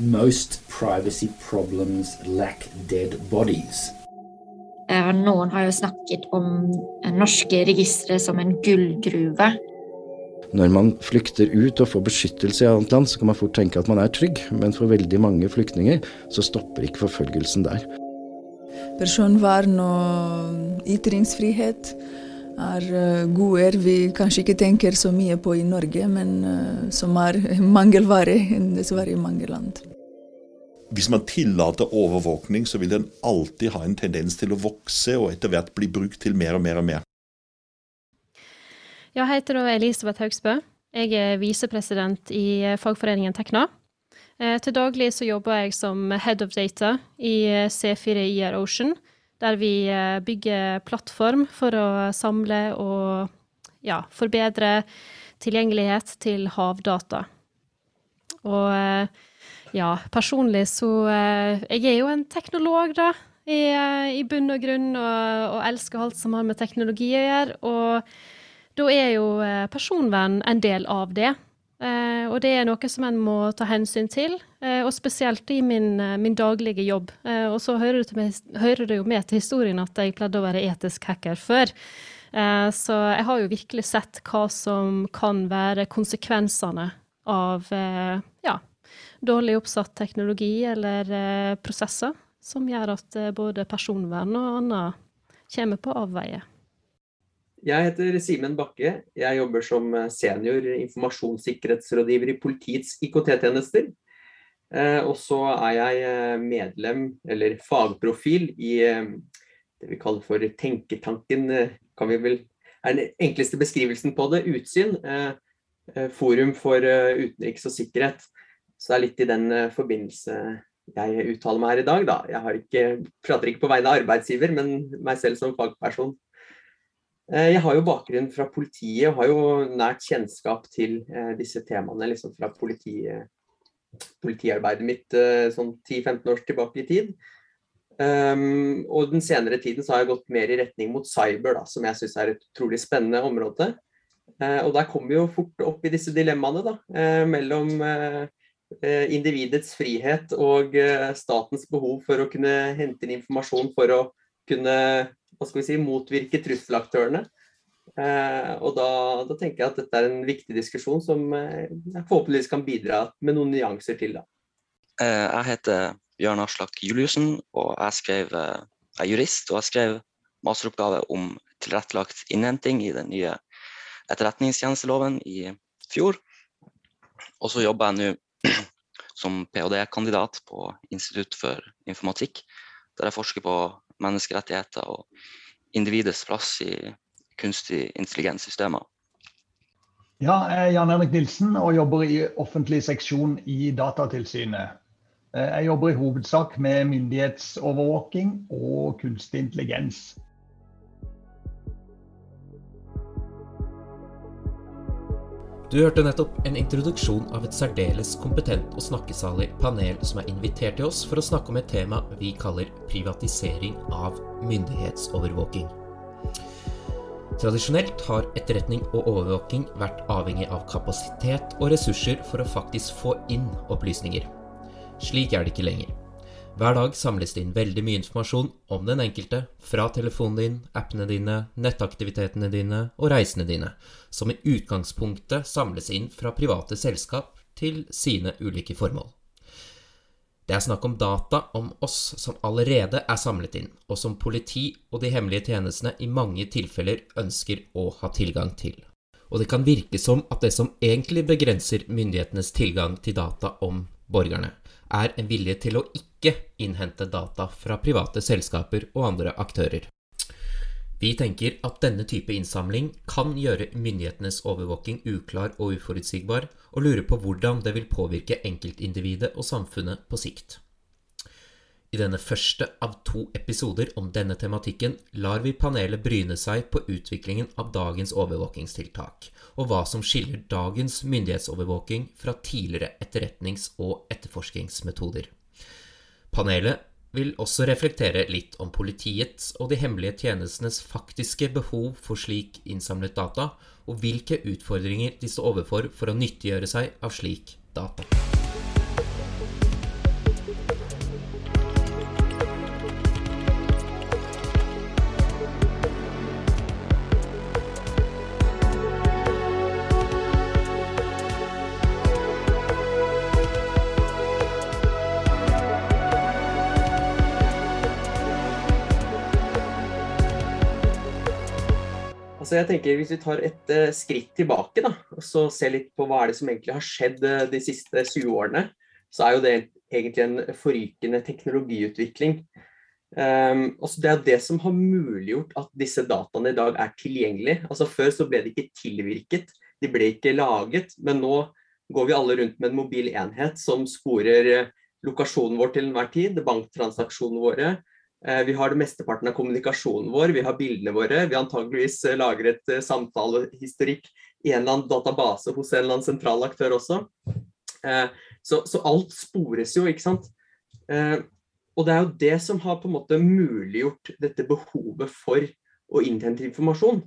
Most privacy problems lack dead bodies. Eh, noen har jo snakket om norske registre som en gullgruve. Når man flykter ut og får beskyttelse i annet land, så kan man fort tenke at man er trygg, men for veldig mange flyktninger så stopper ikke forfølgelsen der. Personvern og ytringsfrihet er gode goder vi kanskje ikke tenker så mye på i Norge, men eh, som er mangelvare dessverre i mange land. Hvis man tillater overvåkning, så vil den alltid ha en tendens til å vokse og etter hvert bli brukt til mer og mer og mer. Jeg heter Elisabeth Haugsbø. Jeg er visepresident i eh, fagforeningen Tekna. Til daglig så jobber jeg som head of data i C4 IR Ocean, der vi eh, bygger plattform for å samle og ja, forbedre tilgjengelighet til havdata. Og eh, ja, personlig så eh, Jeg er jo en teknolog, da, i, i bunn og grunn, og, og, elsker alt som har med teknologi å gjøre. Og da er jo personvern en del av det. Eh, og det er noe som en må ta hensyn til, eh, og spesielt i min, eh, min daglige jobb. Og så hører det, med, hører det, jo med til historien at jeg pleide å være etisk hacker før. Så jeg har jo virkelig sett hva som kan være konsekvensene av ja, dårlig oppsatt teknologi eller prosesser som gjør at både personvern og annet kommer på avveie. Jeg heter Simen Bakke. Jeg jobber som eh, senior informasjonssikkerhetsrådgiver i politiets IKT-tjenester. Eh, og så er jeg eh, medlem, eller fagprofil, i det vi kaller for Tenketanken. kan vi vel, er den enkleste beskrivelsen på det. Utsyn. Forum for utenriks og sikkerhet. Så det er litt i den forbindelse jeg uttaler meg her i dag, da. Jeg ikke, prater ikke på vegne av arbeidsgiver, men meg selv som fagperson. Eh, jeg har jo bakgrunn fra politiet og har jo nært kjennskap til eh, disse temaene liksom fra politi, politiarbeidet mitt eh, sånn 10-15 år tilbake i tid. Um, og den senere tiden så har jeg gått mer i retning mot cyber, da, som jeg syns er et utrolig spennende område. Uh, og der kommer vi jo fort opp i disse dilemmaene da, uh, mellom uh, individets frihet og statens behov for å kunne hente inn informasjon for å kunne hva skal vi si, motvirke trusselaktørene. Eh, og da, da, tenker jeg at dette er en viktig diskusjon som eh, jeg forhåpentligvis kan bidra med noen nyanser til. Da. Eh, jeg heter Bjørn Aslak Juliussen, og jeg, skrev, eh, jeg er jurist. Og jeg skrev masteroppgave om tilrettelagt innhenting i den nye etterretningstjenesteloven i fjor. Og så jobber jeg nå som ph.d.-kandidat på Institutt for informatikk, der jeg forsker på menneskerettigheter og individets plass i kunstig intelligenssystemer. Ja, jeg er Jan Henrik Nilsen og jobber i offentlig seksjon i Datatilsynet. Jeg jobber i hovedsak med myndighetsovervåking og kunstig intelligens. Du hørte nettopp en introduksjon av et særdeles kompetent og snakkesalig panel som er invitert til oss for å snakke om et tema vi kaller privatisering av myndighetsovervåking. Tradisjonelt har etterretning og overvåking vært avhengig av kapasitet og ressurser for å faktisk få inn opplysninger. Slik er det ikke lenger. Hver dag samles det inn veldig mye informasjon om den enkelte fra telefonen din, appene dine, nettaktivitetene dine og reisene dine, som i utgangspunktet samles inn fra private selskap til sine ulike formål. Det er snakk om data om oss som allerede er samlet inn, og som politi og de hemmelige tjenestene i mange tilfeller ønsker å ha tilgang til. Og det kan virke som at det som egentlig begrenser myndighetenes tilgang til data om borgerne, er en vilje til å ikke innhente data fra private selskaper og andre aktører. Vi tenker at denne type innsamling kan gjøre myndighetenes overvåking uklar og uforutsigbar, og lurer på hvordan det vil påvirke enkeltindividet og samfunnet på sikt. I denne første av to episoder om denne tematikken lar vi panelet bryne seg på utviklingen av dagens overvåkingstiltak, og hva som skiller dagens myndighetsovervåking fra tidligere etterretnings- og etterforskingsmetoder. Panelet vil også reflektere litt om politiets og de hemmelige tjenestenes faktiske behov for slik innsamlet data, og hvilke utfordringer de står overfor for å nyttiggjøre seg av slik data. Altså jeg tenker Hvis vi tar et uh, skritt tilbake da, og så ser litt på hva er det som egentlig har skjedd uh, de siste 20 årene, så er jo det egentlig en forrykende teknologiutvikling. Um, det er det som har muliggjort at disse dataene i dag er tilgjengelige. Altså Før så ble de ikke tilvirket, de ble ikke laget, men nå går vi alle rundt med en mobil enhet som sporer uh, lokasjonen vår til enhver tid, banktransaksjonene våre, Eh, vi har det mesteparten av kommunikasjonen vår, vi har bildene våre. Vi antageligvis eh, lager et eh, samtalehistorikk i en eller annen database hos en eller annen sentral aktør også. Så, så alt spores jo, ikke sant. Og det er jo det som har på en måte muliggjort dette behovet for å innhente informasjon.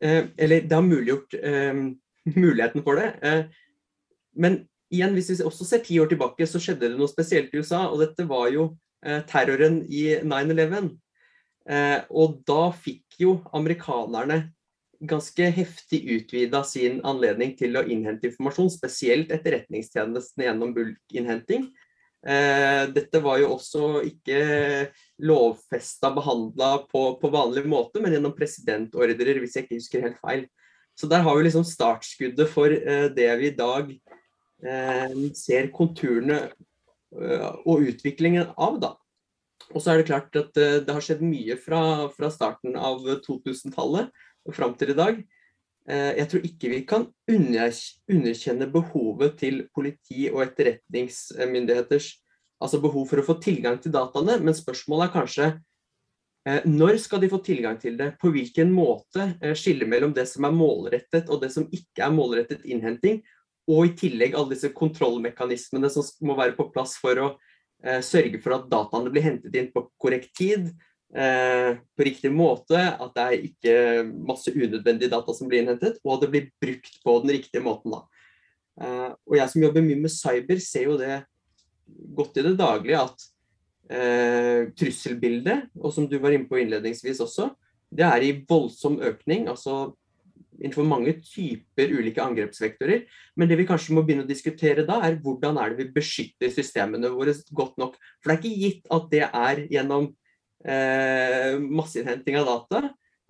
Eller det har muliggjort muligheten for det. Men igjen, hvis vi også ser ti år tilbake, så skjedde det noe spesielt i USA. Og dette var jo Eh, terroren i 9-11. Eh, og da fikk jo amerikanerne ganske heftig utvida sin anledning til å innhente informasjon, spesielt etterretningstjenesten gjennom bulkinnhenting. Eh, dette var jo også ikke lovfesta behandla på, på, vanlig måte, men gjennom presidentordrer, hvis jeg ikke husker helt feil. Så der har vi liksom startskuddet for det vi i dag ser konturene Eh, og utviklingen av. da. Og så er det klart at eh, det har skjedd mye fra, fra starten av 2000-tallet og fram til i dag. Eh, jeg tror ikke vi kan underkjenne behovet til politi og etterretningsmyndigheters altså behov for å få tilgang til dataene, men spørsmålet er kanskje når skal de få tilgang til det? På hvilken måte? Skille mellom det som er målrettet og det som ikke er målrettet innhenting. Og i tillegg alle disse kontrollmekanismene som må være på plass for å eh, sørge for at dataene blir hentet inn på korrekt tid, eh, på riktig måte, at det er ikke masse unødvendige data som blir innhentet, og at det blir brukt på den riktige måten. Eh, og jeg som jobber mye med cyber, ser jo det godt i det daglige at eh, trusselbildet, og som du var inne på innledningsvis også, det er i voldsom økning. altså innenfor mange typer ulike angrepsvektorer. Men det vi kanskje må begynne å diskutere da, er hvordan er det vi beskytter systemene våre godt nok. For det er ikke gitt at det er gjennom eh, masseinnhenting av data.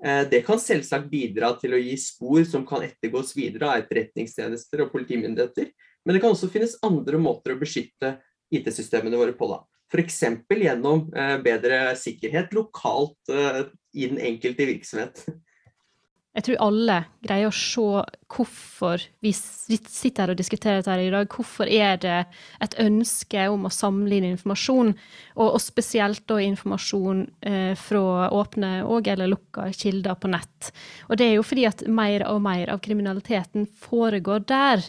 Eh, det kan selvsagt bidra til å gi spor som kan ettergås videre av etterretningstjenester og politimyndigheter. Men det kan også finnes andre måter å beskytte IT-systemene våre på. da. F.eks. gjennom eh, bedre sikkerhet lokalt eh, i den enkelte virksomhet. Jeg tror alle greier å se hvorfor vi sitter her og diskuterer dette her i dag. Hvorfor er det et ønske om å samle inn informasjon, og, og spesielt da informasjon eh, fra åpne og eller lukka kilder på nett. Og det er jo fordi at mer og mer av kriminaliteten foregår der.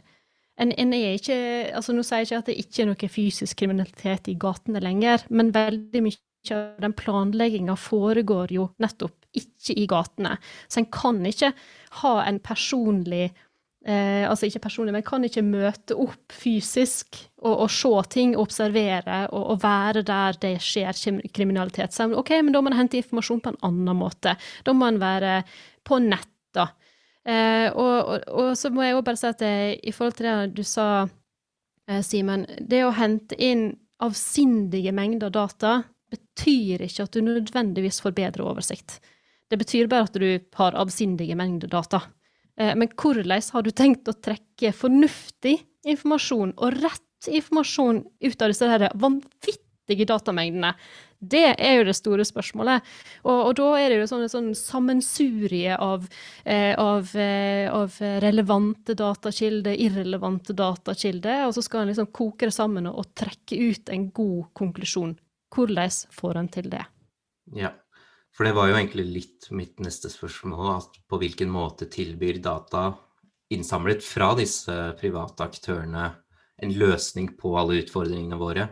En, en ikke, altså Nå sier jeg ikke at det ikke er noe fysisk kriminalitet i gatene lenger, men veldig mye av den planlegginga foregår jo nettopp ikke i gatene. Så en kan ikke ha en personlig eh, Altså ikke personlig, men kan ikke møte opp fysisk og, og se ting, observere og, og, være der det skjer kriminalitet. Så, OK, men da må en hente informasjon på en annen måte. Da må en være på nett, da. Eh, og, og, og, så må jeg òg bare si at jeg, i forhold til det du sa, eh, Simen, det å hente inn avsindige mengder data betyr ikke at du nødvendigvis får bedre oversikt. Det betyr bare at du har avsindige mengder data. Eh, men hvordan har du tenkt å trekke fornuftig informasjon og rett informasjon ut av disse her vanvittige datamengdene? Det er jo det store spørsmålet. Og, og da er det jo sånn, sånn sammensurie av, eh, av, eh, av, relevante datakilder, irrelevante datakilder, og så skal en liksom koke det sammen og, og trekke ut en god konklusjon. Hvordan får en til det? Ja, for det var jo egentlig litt mitt neste spørsmål. At på hvilken måte tilbyr data innsamlet fra disse private aktørene en løsning på alle utfordringene våre?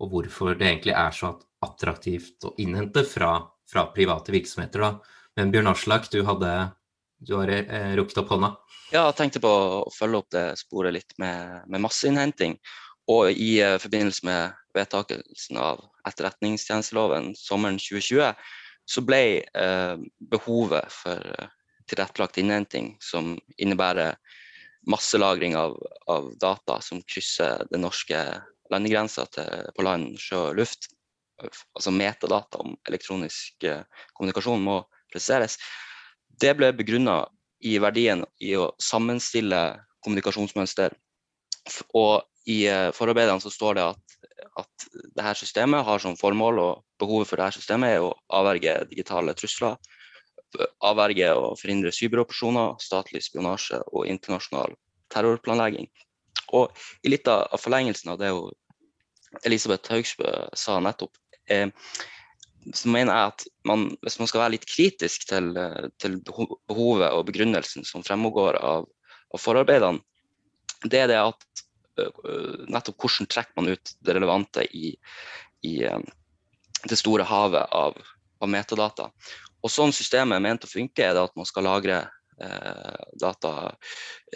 Og hvorfor det egentlig er så attraktivt å innhente fra, fra private virksomheter. Da. Men Bjørn Aslak, du, hadde, du har eh, rukket opp hånda. Ja, jeg tenkte på å følge opp det sporet litt med, med masseinnhenting. Og i uh, forbindelse med vedtakelsen av etterretningstjenesteloven sommeren 2020, så ble eh, behovet for uh, tilrettelagt innhenting, som innebærer masselagring av, av data som krysser den norske landegrensa på land, sjø og luft, altså metadata om elektronisk kommunikasjon, må presiseres. Det ble begrunna i verdien i å sammenstille kommunikasjonsmønster. Og i forarbeidene så står det at, at det her systemet har som formål, og behovet for det her systemet er å avverge digitale trusler, avverge og forhindre cyberoperasjoner, statlig spionasje og internasjonal terrorplanlegging. Og i litt av forlengelsen av det Elisabeth Haugsbø sa nettopp, eh, så mener jeg at man, hvis man skal være litt kritisk til, til behovet og begrunnelsen som fremgår av, av forarbeidene, det er det at nettopp hvordan trekker man ut det relevante i, i um, det store havet av, av, metadata. Og sånn systemet er ment å funke, er det at man skal lagre eh, data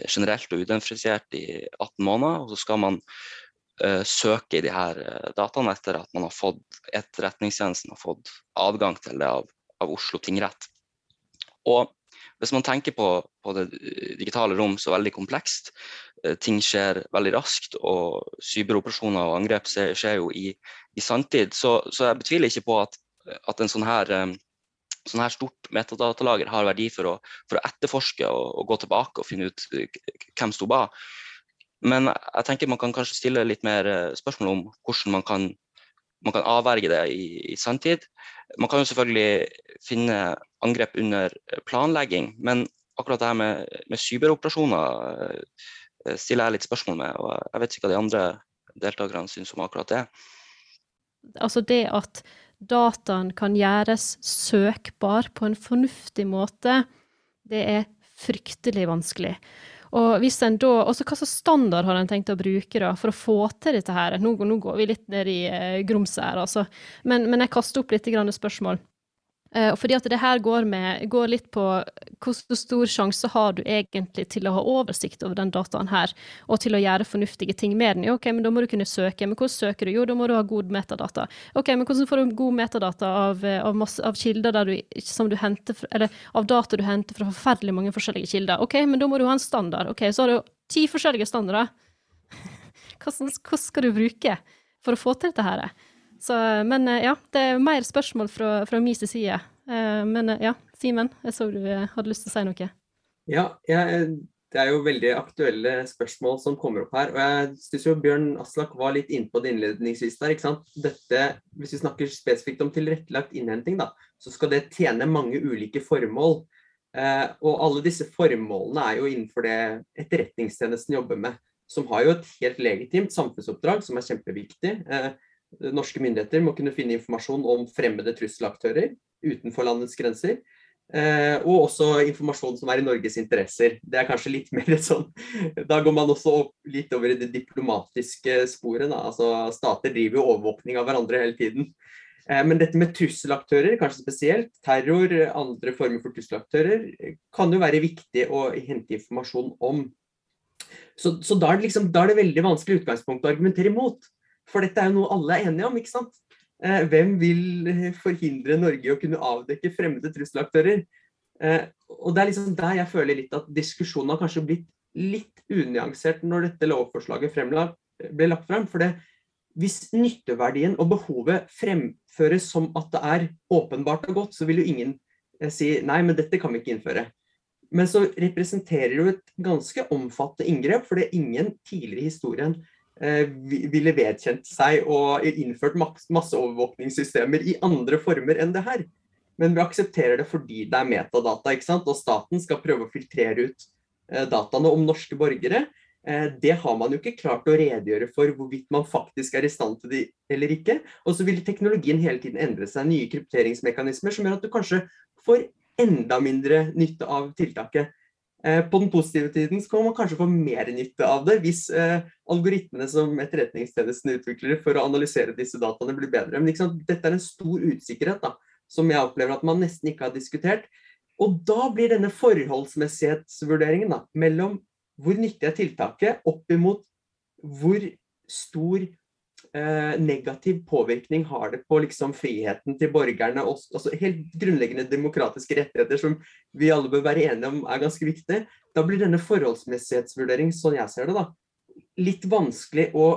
generelt og udifferensiert i 18 måneder. Og så skal man eh, søke i de her dataene etter at man har fått etterretningstjenesten har fått adgang til det av, av Oslo tingrett. Og hvis man tenker på, på, det digitale rom så veldig komplekst, eh, ting skjer veldig raskt, og cyberoperasjoner og angrep skjer jo i, i sanntid, så, så, jeg betviler ikke på at, at en sånn her, eh, sånn her stort metadatalager har verdi for å, for å etterforske og, og, gå tilbake og finne ut eh, hvem sto bak. Men jeg tenker man kan kanskje stille litt mer spørsmål om hvordan man kan, man kan avverge det i, i sanntid. Man kan jo selvfølgelig finne angrep under planlegging, men akkurat det her med, med cyberoperasjoner eh, stiller jeg litt spørsmål med. og Jeg vet ikke hva de andre deltakerne syns om akkurat det. Altså det at dataen kan gjøres søkbar på en fornuftig måte, det er fryktelig vanskelig. Og hvis en da, også Hva slags standard har en tenkt å bruke da, for å få til dette? her? Nå, nå går vi litt ned i eh, grumset her, altså. Men, men, jeg kaster opp litt spørsmål. Uh, fordi at det her går, med, går, litt på hvor stor sjanse har du egentlig til å ha oversikt over den dataen her, og til å gjøre fornuftige ting med den. Ok, men da må du kunne søke. Men hvordan søker du? Jo, da må du ha god metadata. Ok, men hvordan får du god metadata av, eh, av, masse, av kilder du, som du henter, eller av data du henter fra forferdelig mange forskjellige kilder? Ok, men da må du ha en standard. Ok, så har du ti forskjellige standarder. Hvordan skal du bruke for å få til dette her? Så, men eh, ja, det er mer spørsmål fra, fra min side. Eh, men eh, ja, Simen, jeg så du hadde lyst til å si noe. Ja, jeg, det er jo veldig aktuelle spørsmål som kommer opp her. og Jeg syns jo Bjørn Aslak var litt inne på det innledningsvis der. ikke sant? Dette, Hvis vi snakker spesifikt om tilrettelagt innhenting, da, så skal det tjene mange ulike formål. Og alle disse formålene er jo innenfor det etterretningstjenesten jobber med. Som har jo et helt legitimt samfunnsoppdrag som er kjempeviktig. Eh, norske myndigheter må kunne finne informasjon om fremmede trusselaktører utenfor landets grenser. Eh, og også informasjon som er i Norges interesser. Det er kanskje litt mer sånn Da går man også litt over i det diplomatiske sporet. Da. Altså, stater driver jo overvåkning av hverandre hele tiden. Eh, men dette med trusselaktører, kanskje spesielt, terror, andre former for trusselaktører, kan jo være viktig å hente informasjon om. Så, så da, er liksom, da er det veldig vanskelig utgangspunkt å argumentere imot. For dette er jo noe alle er enige om, ikke sant? Eh, hvem vil forhindre Norge å kunne avdekke fremmede trusselaktører? Eh, og det er liksom der jeg føler litt at diskusjonen har kanskje blitt litt unyansert når dette lovforslaget ble lagt frem. For det, hvis nytteverdien og behovet fremføres som at det er åpenbart og godt, så vil jo ingen eh, si nei, men dette kan vi ikke innføre. Men så representerer det jo et ganske omfattende inngrep, er ingen tidligere i historien Eh, ville vedkjent seg og innført masseovervåkningssystemer i andre former enn det her. Men vi aksepterer det fordi det er metadata, ikke sant? og staten skal prøve å filtrere ut eh, dataene om norske borgere. Eh, det har man jo ikke klart å redegjøre for hvorvidt man faktisk er i stand til det eller ikke. Og så vil teknologien hele tiden endre seg. Nye krypteringsmekanismer som gjør at du kanskje får enda mindre nytte av tiltaket. Eh, på den positive tiden så kan man kanskje få mer nytte av det hvis eh, algoritmene som Etterretningstjenesten utvikler for å analysere disse dataene, blir bedre. Men dette er en stor usikkerhet da, som jeg opplever at man nesten ikke har diskutert. Og da blir denne forholdsmessighetsvurderingen da, mellom hvor nyttig er tiltaket opp imot hvor stor eh, negativ påvirkning har det på liksom, friheten til borgerne? Også, altså, helt grunnleggende demokratiske rettigheter som vi alle bør være enige om er ganske viktige. Da blir denne forholdsmessighetsvurdering, sånn jeg ser det, da, litt vanskelig å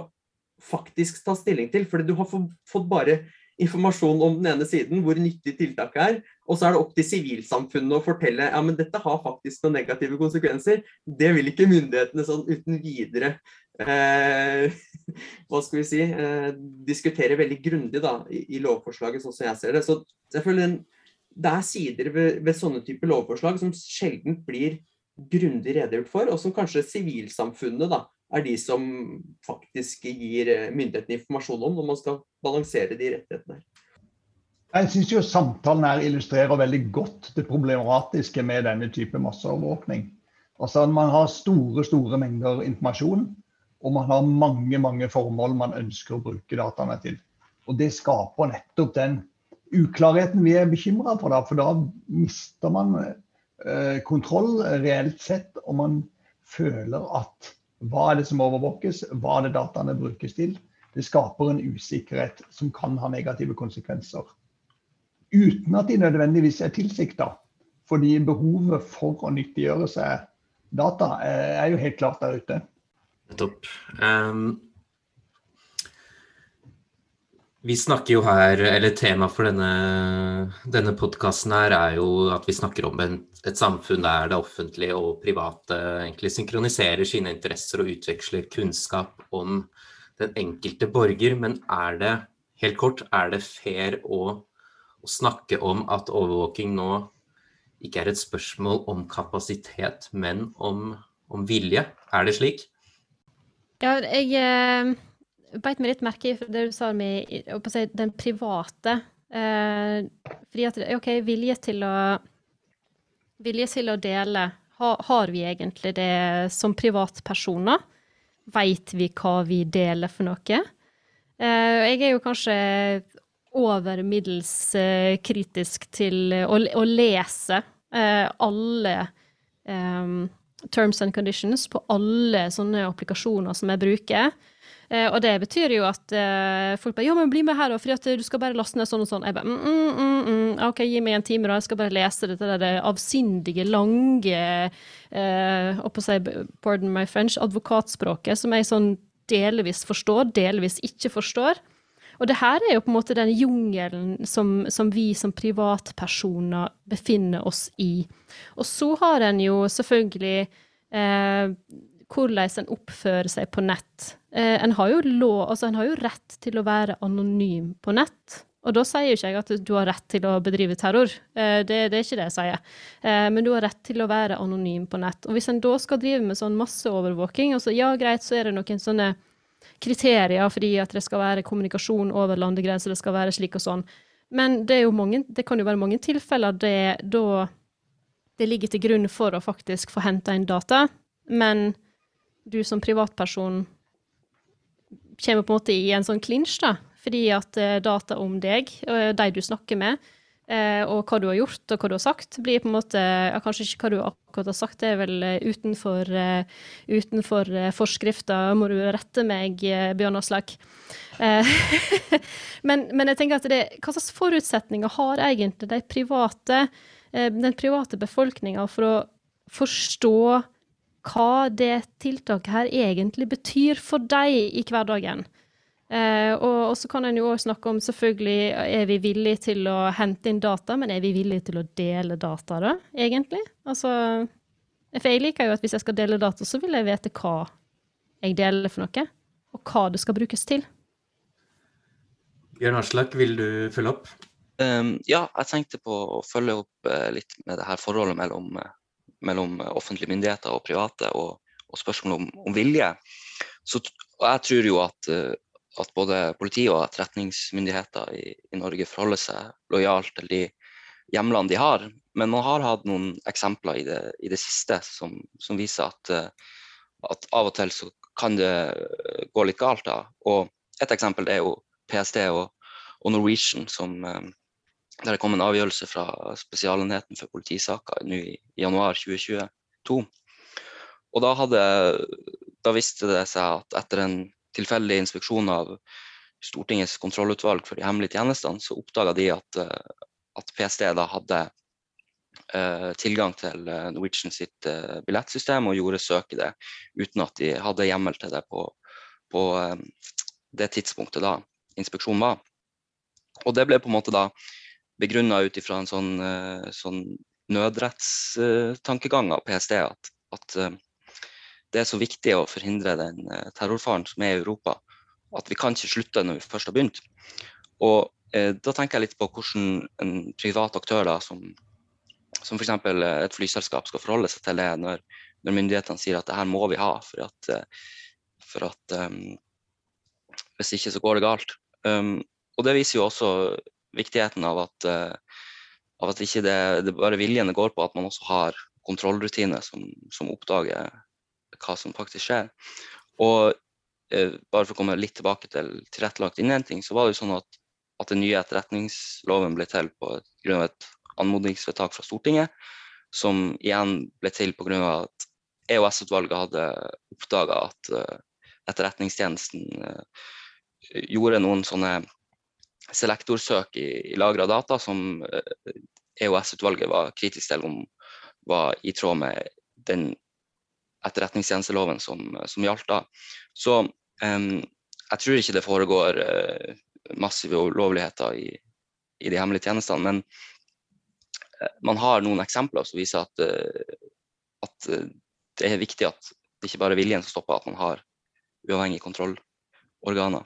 faktisk ta stilling til. Fordi du har fått bare informasjon om den ene siden, hvor nyttig tiltaket er, og så er det opp til sivilsamfunnet å fortelle ja, men dette har faktisk noen negative konsekvenser. Det vil ikke myndighetene sånn uten videre hva skal vi si, eh, diskutere veldig grundig da, i, i, lovforslaget, sånn som jeg ser det. Så selvfølgelig det er sider ved, ved sånne typer lovforslag som sjelden blir grundig redegjort for, og som kanskje sivilsamfunnet da, er de som faktisk gir eh, myndighetene informasjon om når man skal balansere de rettighetene. Jeg syns jo samtalen her illustrerer veldig godt det problematiske med denne type masseovervåkning. Altså Man har store store mengder informasjon, og man har mange mange formål man ønsker å bruke dataene til. Og Det skaper nettopp den uklarheten vi er bekymra for. Da, for da mister man eh, kontroll reelt sett, og man føler at hva er det som overvåkes? Hva er det dataene brukes til? Det skaper en usikkerhet som kan ha negative konsekvenser. Uten at de nødvendigvis er tilsikta. Fordi behovet for å nyttiggjøre seg data er jo helt klart der ute. Nettopp. Um, vi snakker jo her, eller Temaet for denne, denne podkasten er jo at vi snakker om en, et samfunn der det offentlige og private egentlig synkroniserer sine interesser og utveksler kunnskap om den enkelte borger. Men er det, helt kort, er det fair å, å snakke om at overvåking nå ikke er et spørsmål om kapasitet, men om, om vilje? Er det slik? Ja, jeg eh, beit meg litt merke i det du sa om den private. Eh, fordi at OK, vilje til å Vilje til å dele. Ha, har vi egentlig det som privatpersoner? Veit vi hva vi deler for noe? Eh, jeg er jo kanskje over middels kritisk til å, å lese alle eh, terms and conditions på alle sånne applikasjoner som jeg bruker. Eh, og det betyr jo at eh, folk bare Ja, men bli med her, da, at du skal bare laste ned sånn og sånn. Jeg bare mm, mm, mm, mm, OK, gi meg en time, da. Jeg skal bare lese dette der det avsindige, lange eh, å si, Pardon my French, advokatspråket, som jeg sånn delvis forstår, delvis ikke forstår. Og det her er jo på en måte den jungelen som, som, vi som privatpersoner befinner oss i. Og så har en jo selvfølgelig eh, hvordan en oppfører seg på nett. Eh, en, har lov, altså en har jo rett til å være anonym på nett. Og da sier jo ikke jeg at du har rett til å bedrive terror, eh, det, det, er ikke det jeg sier. Eh, men du har rett til å være anonym på nett. Og hvis en da skal drive med sånn masseovervåking, og så ja, greit, så er det noen sånne kriterier fordi at det skal være kommunikasjon over landegrenser, det skal være slik og sånn. Men det, mange, det kan jo være mange tilfeller det, da det ligger til grunn for å faktisk få henta inn data, men du som privatperson kommer på en måte i en sånn klinsj, da. Fordi at uh, data om deg, og de du snakker med, og hva du har gjort og hva du har sagt, blir på en måte ja, Kanskje ikke hva du akkurat har sagt, det er vel uh, utenfor, utenfor forskrifta, må du rette meg, Bjørn Aslak. men, men, jeg tenker at det, hva slags forutsetninger har egentlig de private, den private befolkninga for å forstå hva det tiltaket her egentlig betyr for deg i hverdagen. Eh, og, så kan en jo òg snakke om selvfølgelig er vi villige til å hente inn data, men er vi villige til å dele data, da, egentlig? Altså, for jeg liker jo at hvis jeg skal dele data, så vil jeg vite hva jeg deler for noe, og hva det skal brukes til. Bjørn Aslak, vil du følge opp? Um, ja, jeg tenkte på å følge opp uh, litt med det her forholdet mellom uh, mellom offentlige myndigheter og private, og, og spørsmålet om, om, vilje. Så jeg tror jo at, eh, at både politi og etterretningsmyndigheter i, i, Norge forholder seg lojalt til de hjemlene de har. Men man har hatt noen eksempler i det, i det siste som, som viser at, eh, at, av og til så kan det gå litt galt. da. Og et eksempel er jo PST og, og Norwegian som, eh, der det kom en avgjørelse fra Spesialenheten for politisaker nå i januar 2022. Og da, hadde, da viste det seg at etter en tilfeldig inspeksjon av Stortingets kontrollutvalg for de hemmelige tjenestene, så oppdaga de at, at, PST da hadde uh, tilgang til eh, Norwegian sitt uh, billettsystem og gjorde søk i det uten at de hadde hjemmel til det på, på uh, det tidspunktet da inspeksjonen var. Og det ble på en måte da begrunna ut ifra en sånn, sånn nødrettstankegang av PST at, at det er så viktig å forhindre den terrorfaren som er i Europa, at vi kan ikke slutte når vi først har begynt. Og da tenker jeg litt på hvordan en privat aktør da, som, som f.eks. et flyselskap skal forholde seg til det når, når myndighetene sier at det her må vi ha, for at, for at um, hvis ikke så går det galt. Um, og det viser jo også viktigheten av at, uh, av at ikke det, det bare viljen det går på, at man også har kontrollrutiner som, som oppdager hva som faktisk skjer. Og eh, bare for å komme litt tilbake til tilrettelagt innhenting, så var det jo sånn at, at den nye etterretningsloven ble til på grunn av et anmodningsvedtak fra Stortinget, som igjen ble til pga. at EOS-utvalget hadde oppdaga at uh, etterretningstjenesten gjorde noen sånne selektorsøk i, i lagra data som EOS-utvalget eh, e var kritisk til om var i tråd med den etterretningstjenesteloven som, som gjaldt da. Så um, jeg tror ikke det foregår uh, massive ulovligheter i, i, de hemmelige tjenestene, men uh, man har noen eksempler som viser at, uh, at det er viktig at det ikke bare er viljen som stopper, at man har uavhengige kontrollorganer.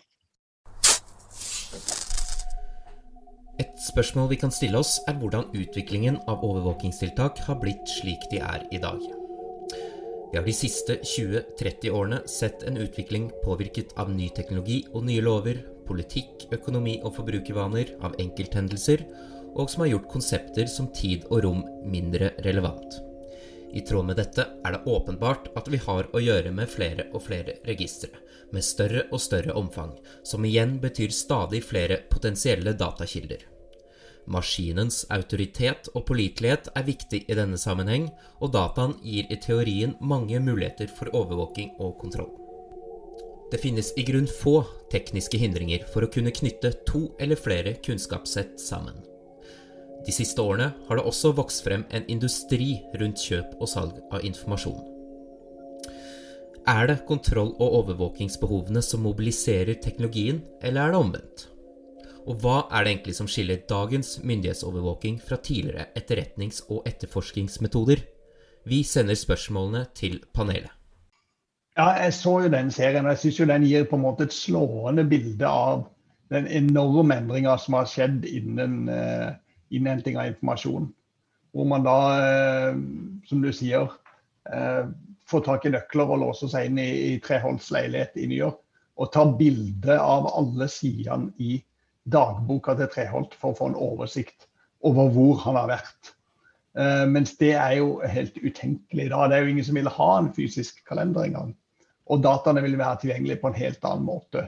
Et spørsmål vi kan stille oss, er hvordan utviklingen av overvåkingstiltak har blitt slik de er i dag. Vi har de siste 20-30 årene sett en utvikling påvirket av ny teknologi og nye lover, politikk, økonomi og forbrukervaner, av enkelthendelser, og som har gjort konsepter som tid og rom mindre relevant. I tråd med dette er det åpenbart at vi har å gjøre med flere og flere registre, med større og større omfang, som igjen betyr stadig flere potensielle datakilder. Maskinens autoritet og pålitelighet er viktig i denne sammenheng, og dataen gir i teorien mange muligheter for overvåking og kontroll. Det finnes i grunn få tekniske hindringer for å kunne knytte to eller flere kunnskapssett sammen. De siste årene har det også vokst frem en industri rundt kjøp og salg av informasjon. Er det kontroll- og overvåkingsbehovene som mobiliserer teknologien, eller er det omvendt? Og hva er det egentlig som skiller dagens myndighetsovervåking fra tidligere etterretnings- og etterforskningsmetoder? Vi sender spørsmålene til panelet. Ja, jeg så jo den serien, og jeg syns den gir på en måte et slående bilde av den enorme endringa som har skjedd innen uh, innhenting av informasjon. Hvor man da, uh, som du sier, uh, får tak i nøkler og låser seg inn i, i Treholts leilighet i New York. Og tar bilde av alle sidene i dagboka til Treholt for å få en oversikt over hvor han har vært. Uh, mens det er jo helt utenkelig da. Det er jo ingen som vil ha en fysisk kalender engang. Og dataene vil være tilgjengelige på en helt annen måte.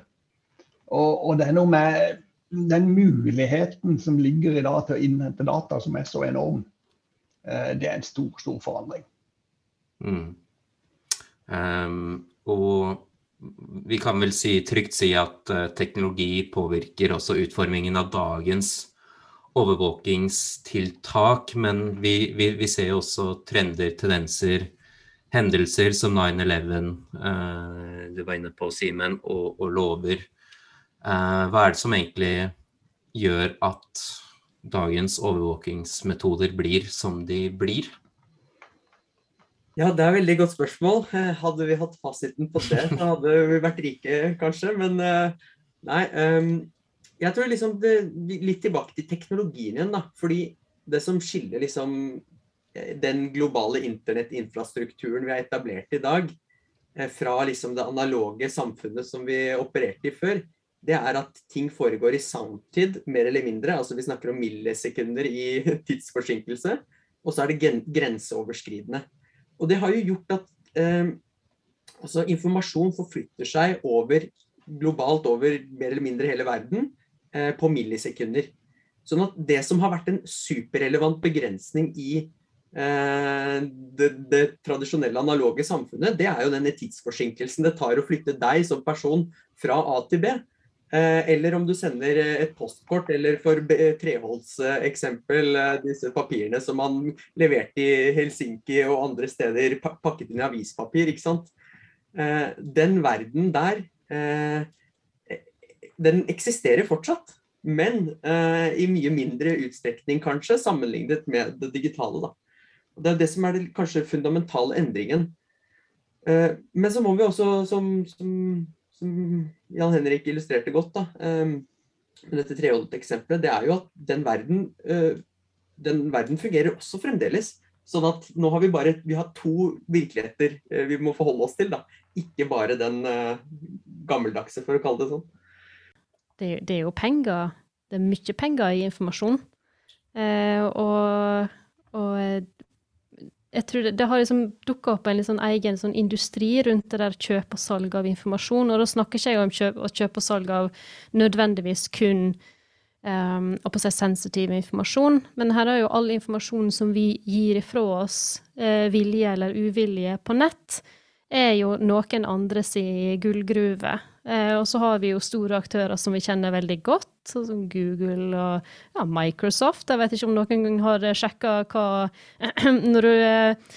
Og, og det er noe med den muligheten som ligger i dag til å innhente data, som er så enorm, Uh, det er en stor, stor forandring. Mm. Um, og vi kan vel si, trygt si at uh, teknologi påvirker også utformingen av dagens overvåkingstiltak, men vi, vi, vi ser jo også trender, tendenser, hendelser som 9-11, eh, du var inne på, Simen, og, og lover Eh, hva er det som egentlig gjør at dagens overvåkingsmetoder blir som de blir? Ja, det er et veldig godt spørsmål. Eh, hadde vi hatt fasiten på det, så hadde vi vært rike, kanskje. Men eh, nei. Ehm, jeg tror liksom det, Litt tilbake til teknologien igjen, da. Fordi det som skiller liksom den globale internettinfrastrukturen vi har etablert i dag, fra liksom det analoge samfunnet som vi opererte i før, det er at ting foregår i samtid, mer eller mindre. Altså vi snakker om millisekunder i tidsforsinkelse. Og så er det grenseoverskridende. Og det har jo gjort at eh, altså informasjon forflytter seg over globalt over mer eller mindre hele verden eh, på millisekunder. Sånn at det som har vært en superrelevant begrensning i eh, det, det, tradisjonelle analoge samfunnet, det er jo denne tidsforsinkelsen det tar å flytte deg som person fra A til B. Eh, eller om du sender eh, et postkort, eller for eh, eksempel, disse papirene som man leverte i Helsinki og andre steder, pakket inn i avispapir. ikke sant? Den verden der, den eksisterer fortsatt. men i mye mindre utstrekning kanskje, sammenlignet med det digitale. Da. Det er det som er den kanskje fundamentale endringen. Men så må vi også, som, som, som Jan Henrik illustrerte godt, da, eh, med dette treholdet eksempelet, det er jo at den verden, eh, den verden fungerer også fremdeles. Sånn at nå har vi bare vi har to virkeligheter eh, vi må forholde oss til. da. Ikke bare den uh, gammeldagse, for å kalle det sånn. Det, det, er jo penger. Det er mye penger i informasjon. Eh, og, og, jeg tror det, det har liksom dukka opp en sånn egen sånn industri rundt det der kjøp og salg av informasjon. Og da snakker ikke jeg om kjøp, kjøp og salg av nødvendigvis kun um, og på seg sensitiv informasjon. Men her er jo all informasjon som vi gir ifra oss, uh, vilje eller uvilje, på nett, er jo noen andres gullgruve. Uh, og så har vi jo store aktører som vi kjenner veldig godt, sånn som Google og ja, Microsoft. Jeg vet ikke om noen gang har sjekka hva Når du uh,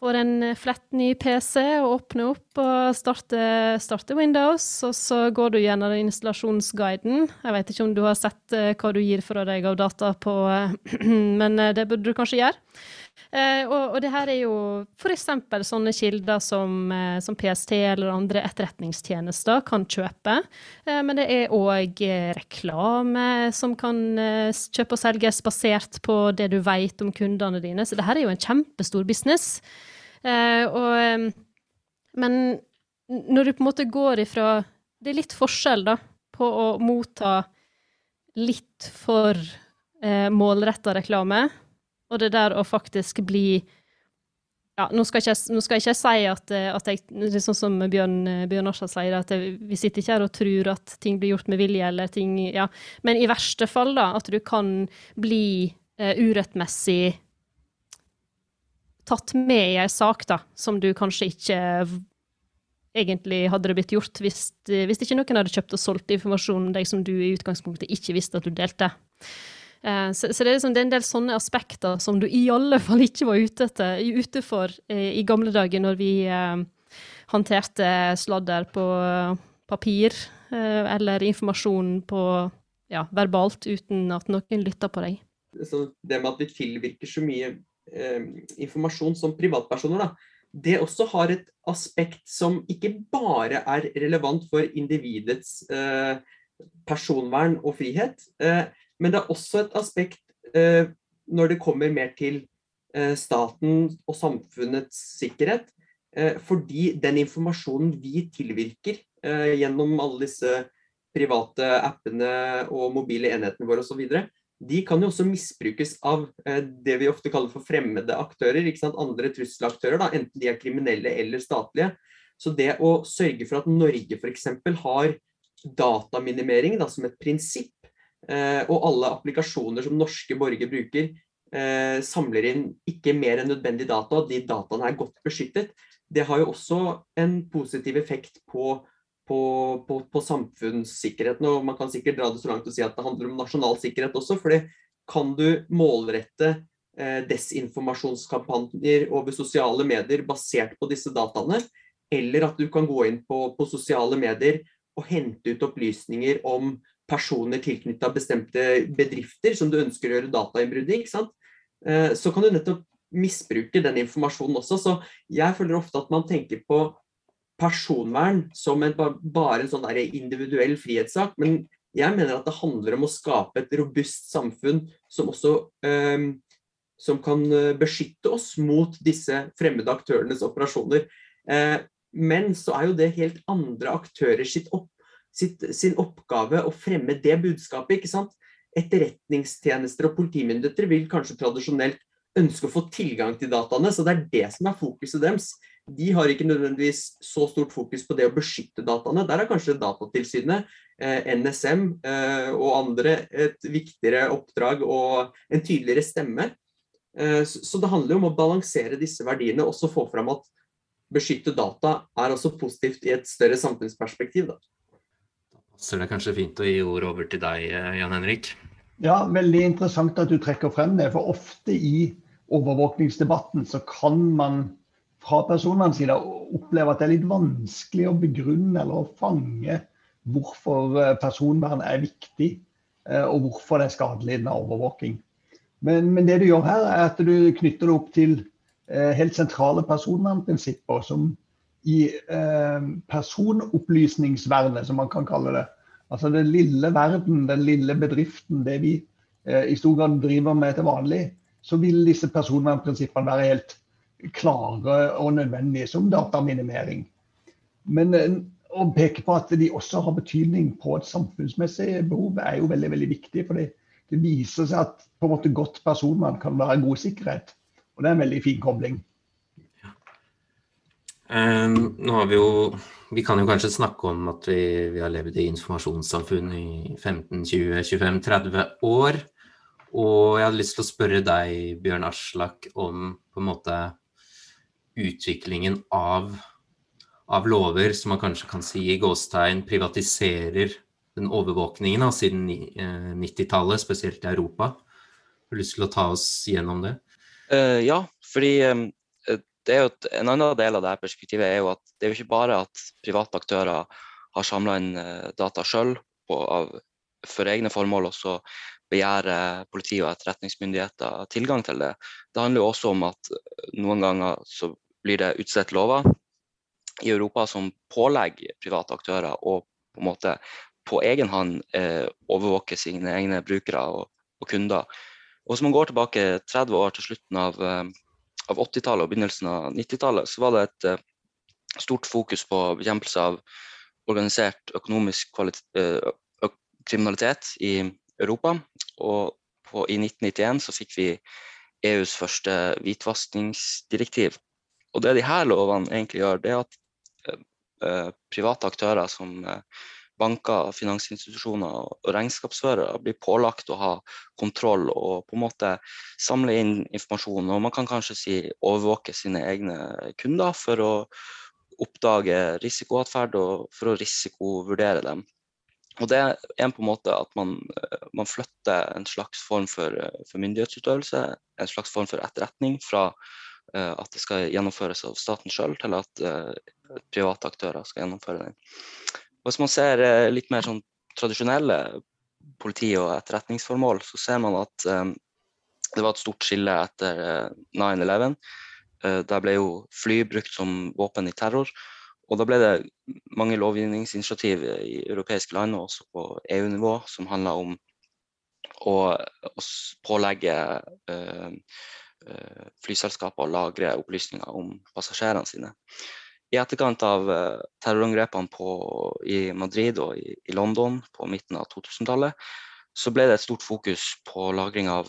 får en eh, flett ny PC og åpner opp og starter, starter, Windows. Og så går du gjennom installasjonsguiden. Jeg vet ikke om du har sett uh, hva du gir fra deg av data på Men det burde du kanskje gjøre. Og, og, det her er jo f.eks. sånne kilder som, som, PST eller andre etterretningstjenester kan kjøpe. Men det er òg reklame som kan kjøpe og selges basert på det du vet om kundene dine. Så det her er jo en kjempestor business. Eh, og, men når du på en måte går ifra Det er litt forskjell da, på å motta litt for eh, målretta reklame, og det der å faktisk bli ja, nå skal, ikke, nå skal jeg ikke si at, eh, at jeg, sånn som Bjørn, Bjørn Arsdal sier, at jeg, vi sitter ikke her og tror at ting blir gjort med vilje, eller ting Ja, men i verste fall, da, at du kan bli uh, urettmessig tatt med i ei sak da, som du kanskje ikke egentlig hadde det blitt gjort hvis, hvis ikke noen hadde kjøpt og solgt informasjon om deg som du i utgangspunktet ikke visste at du delte. Uh, så, så det, er liksom, det, er en del sånne aspekter som du i alle fall ikke var ute, etter, ute for uh, i gamle dager, når vi uh, håndterte sladder på papir eller informasjon på, ja, verbalt uten at noen lytta på deg. Så det med at vi tilvirker så mye eh, informasjon som privatpersoner, da, det også har et aspekt som ikke bare er relevant for individets eh, personvern og frihet, eh, men det er også et aspekt eh, når det kommer mer til eh, staten og samfunnets sikkerhet. Eh, fordi den informasjonen vi tilvirker gjennom alle disse private appene og mobile enhetene våre osv., de kan jo også misbrukes av det vi ofte kaller for fremmede aktører. Andre trusselaktører, da, enten de er kriminelle eller statlige. Så det å sørge for at Norge f.eks. har dataminimering da, som et prinsipp, og alle applikasjoner som norske borgere bruker, eh, samler inn ikke mer enn nødvendig data, de dataene er godt beskyttet, det har jo også en positiv effekt på på, på, på, samfunnssikkerheten. Og man kan sikkert dra det så langt og si at det handler om nasjonal sikkerhet også. for kan du målrette eh, desinformasjonskampanjer over sosiale medier basert på disse dataene, eller at du kan gå inn på, på sosiale medier og hente ut opplysninger om personer tilknytta bestemte bedrifter som du ønsker å gjøre datainnbrudd i, eh, så kan du nettopp misbruke den informasjonen også. Så jeg føler ofte at man tenker på personvern som en, bare en sånn individuell frihetssak. Men jeg mener at det handler om å skape et robust samfunn som også um, som kan eh, beskytte oss mot disse fremmede aktørenes operasjoner. Uh, men så er jo det helt andre aktører sitt opp, sitt, sin oppgave å fremme det budskapet. ikke sant? Etterretningstjenester og politimyndigheter vil kanskje tradisjonelt ønske å få tilgang til dataene, så det er det som er fokuset deres de har ikke nødvendigvis så stort fokus på det å beskytte dataene. Der er kanskje Datatilsynet, eh, NSM eh, og andre et viktigere oppdrag og en tydeligere stemme. Eh, så det handler om å balansere disse verdiene og også få fram at beskytte data er også positivt i et større samfunnsperspektiv. Da. Så det kanskje fint å gi ord over til deg, Jan Henrik? Ja, veldig interessant at du trekker frem det. For ofte i overvåkningsdebatten så kan man fra personens side oppleve at det er litt vanskelig å begrunne eller å fange hvorfor eh, personvern er viktig og hvorfor det er skadelig med overvåking. Men, men, det du gjør her, er at du knytter det opp til helt sentrale personvernprinsipper som i eh, personopplysningsvernet, som man kan kalle det. Altså den lille verden, den lille bedriften, det vi eh, i stor grad driver med til vanlig, så vil disse personvernprinsippene være helt klare og nødvendige, som dataminimering. Men eh, å peke på at de også har betydning på et samfunnsmessig behov, er jo veldig veldig viktig. For det, viser seg at på en måte godt personvern kan være god sikkerhet. Og det er en veldig fin kobling. Um, nå har vi jo Vi kan jo kanskje snakke om at vi, vi har levd i informasjonssamfunn i 15-20-25-30 år. Og jeg hadde lyst til å spørre deg, Bjørn Aslak, om på en måte utviklingen av, av lover som man kanskje kan si i gåstegn privatiserer den overvåkningen da, siden 90-tallet, spesielt i Europa. Har du lyst til å ta oss gjennom det? Uh, ja, fordi um, det er jo et, En annen del av dette perspektivet er jo at det er jo ikke bare at private aktører har samla inn eh, data sjøl for egne formål, og så begjærer politi og etterretningsmyndigheter tilgang til det. Det handler jo også om at noen ganger så blir det utstedt lover i Europa som pålegger private aktører å på en måte på egen hånd eh, overvåke sine egne brukere og, og, kunder. Og Hvis man går tilbake 30 år til slutten av eh, av 80-tallet og begynnelsen av 90-tallet, så var det et uh, stort fokus på bekjempelse av organisert økonomisk uh, kriminalitet i Europa. Og på, i 1991 så fikk vi EUs første hvitvaskingsdirektiv. Og det de her lovene egentlig gjør, det er at uh, private aktører som banker, finansinstitusjoner og regnskapsførere blir pålagt å ha kontroll og på en måte samle inn informasjon. Og man kan kanskje si overvåke sine egne kunder for å oppdage risikoatferd og for å risikovurdere dem. Og det er en på en måte at man, man flytter en slags form for, for, myndighetsutøvelse, en slags form for etterretning, fra uh, at det skal gjennomføres av staten sjøl, til at private aktører skal gjennomføre den. Hvis man ser eh, litt mer sånn tradisjonelle politi- og etterretningsformål, så ser man at um, det var et stort skille etter uh, 9-11. Uh, der ble jo fly brukt som våpen i terror. Og da ble det mange lovgivningsinitiativ i europeiske land og også på EU-nivå som handla om å, pålegge flyselskaper å lagre opplysninger om passasjerene sine i etterkant av uh, terrorangrepene på, i Madrid og i, i, London på midten av 2000-tallet, så ble det et stort fokus på lagring av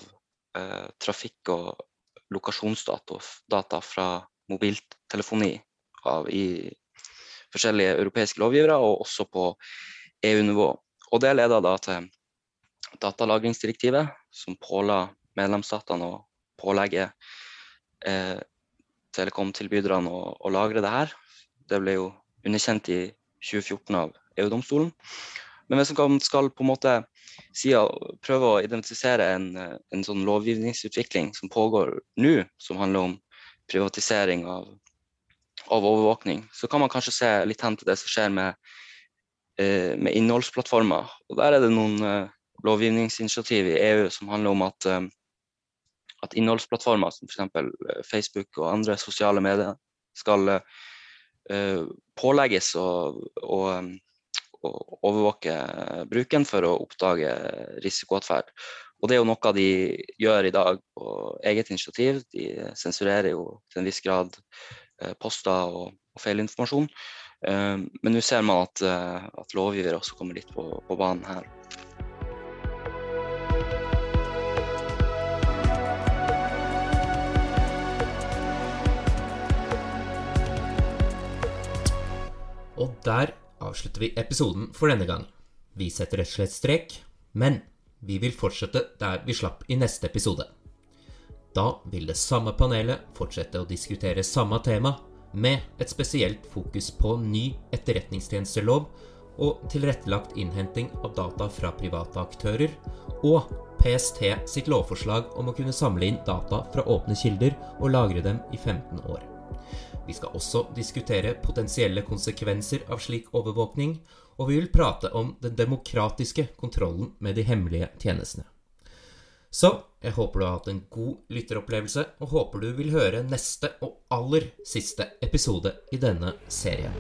eh, trafikk- og lokasjonsdata fra mobiltelefoni av, i forskjellige europeiske lovgivere, og også på EU-nivå. Og Det leda da til datalagringsdirektivet, som påla medlemsstatene å pålegge eh, telekomtilbyderne å, å, lagre det her. Det ble jo underkjent i 2014 av EU-domstolen. Men hvis man skal på en måte si, prøve å identifisere en, en sånn lovgivningsutvikling som pågår nå, som handler om privatisering av, av, overvåkning, så kan man kanskje se litt hen til det som skjer med, eh, med innholdsplattformer. Og Der er det noen eh, lovgivningsinitiativ i EU som handler om at, eh, at innholdsplattformer som f.eks. Facebook og andre sosiale medier skal Eh, pålegges å, å, å, overvåke bruken for å oppdage risikoatferd. Og det er jo noe de gjør i dag på eget initiativ. De sensurerer jo til en viss grad eh, poster og, og feilinformasjon. Eh, men nå ser man at, at lovgiver også kommer litt på, på banen her. Der avslutter vi episoden for denne gang. Vi setter rett og slett strek, men vi vil fortsette der vi slapp i neste episode. Da vil det samme panelet fortsette å diskutere samme tema, med et spesielt fokus på ny etterretningstjenestelov og tilrettelagt innhenting av data fra private aktører, og PST sitt lovforslag om å kunne samle inn data fra åpne kilder og lagre dem i 15 år. Vi skal også diskutere potensielle konsekvenser av slik overvåkning, og vi vil prate om den demokratiske kontrollen med de hemmelige tjenestene. Så jeg håper du har hatt en god lytteropplevelse, og håper du vil høre neste og aller siste episode i denne serien.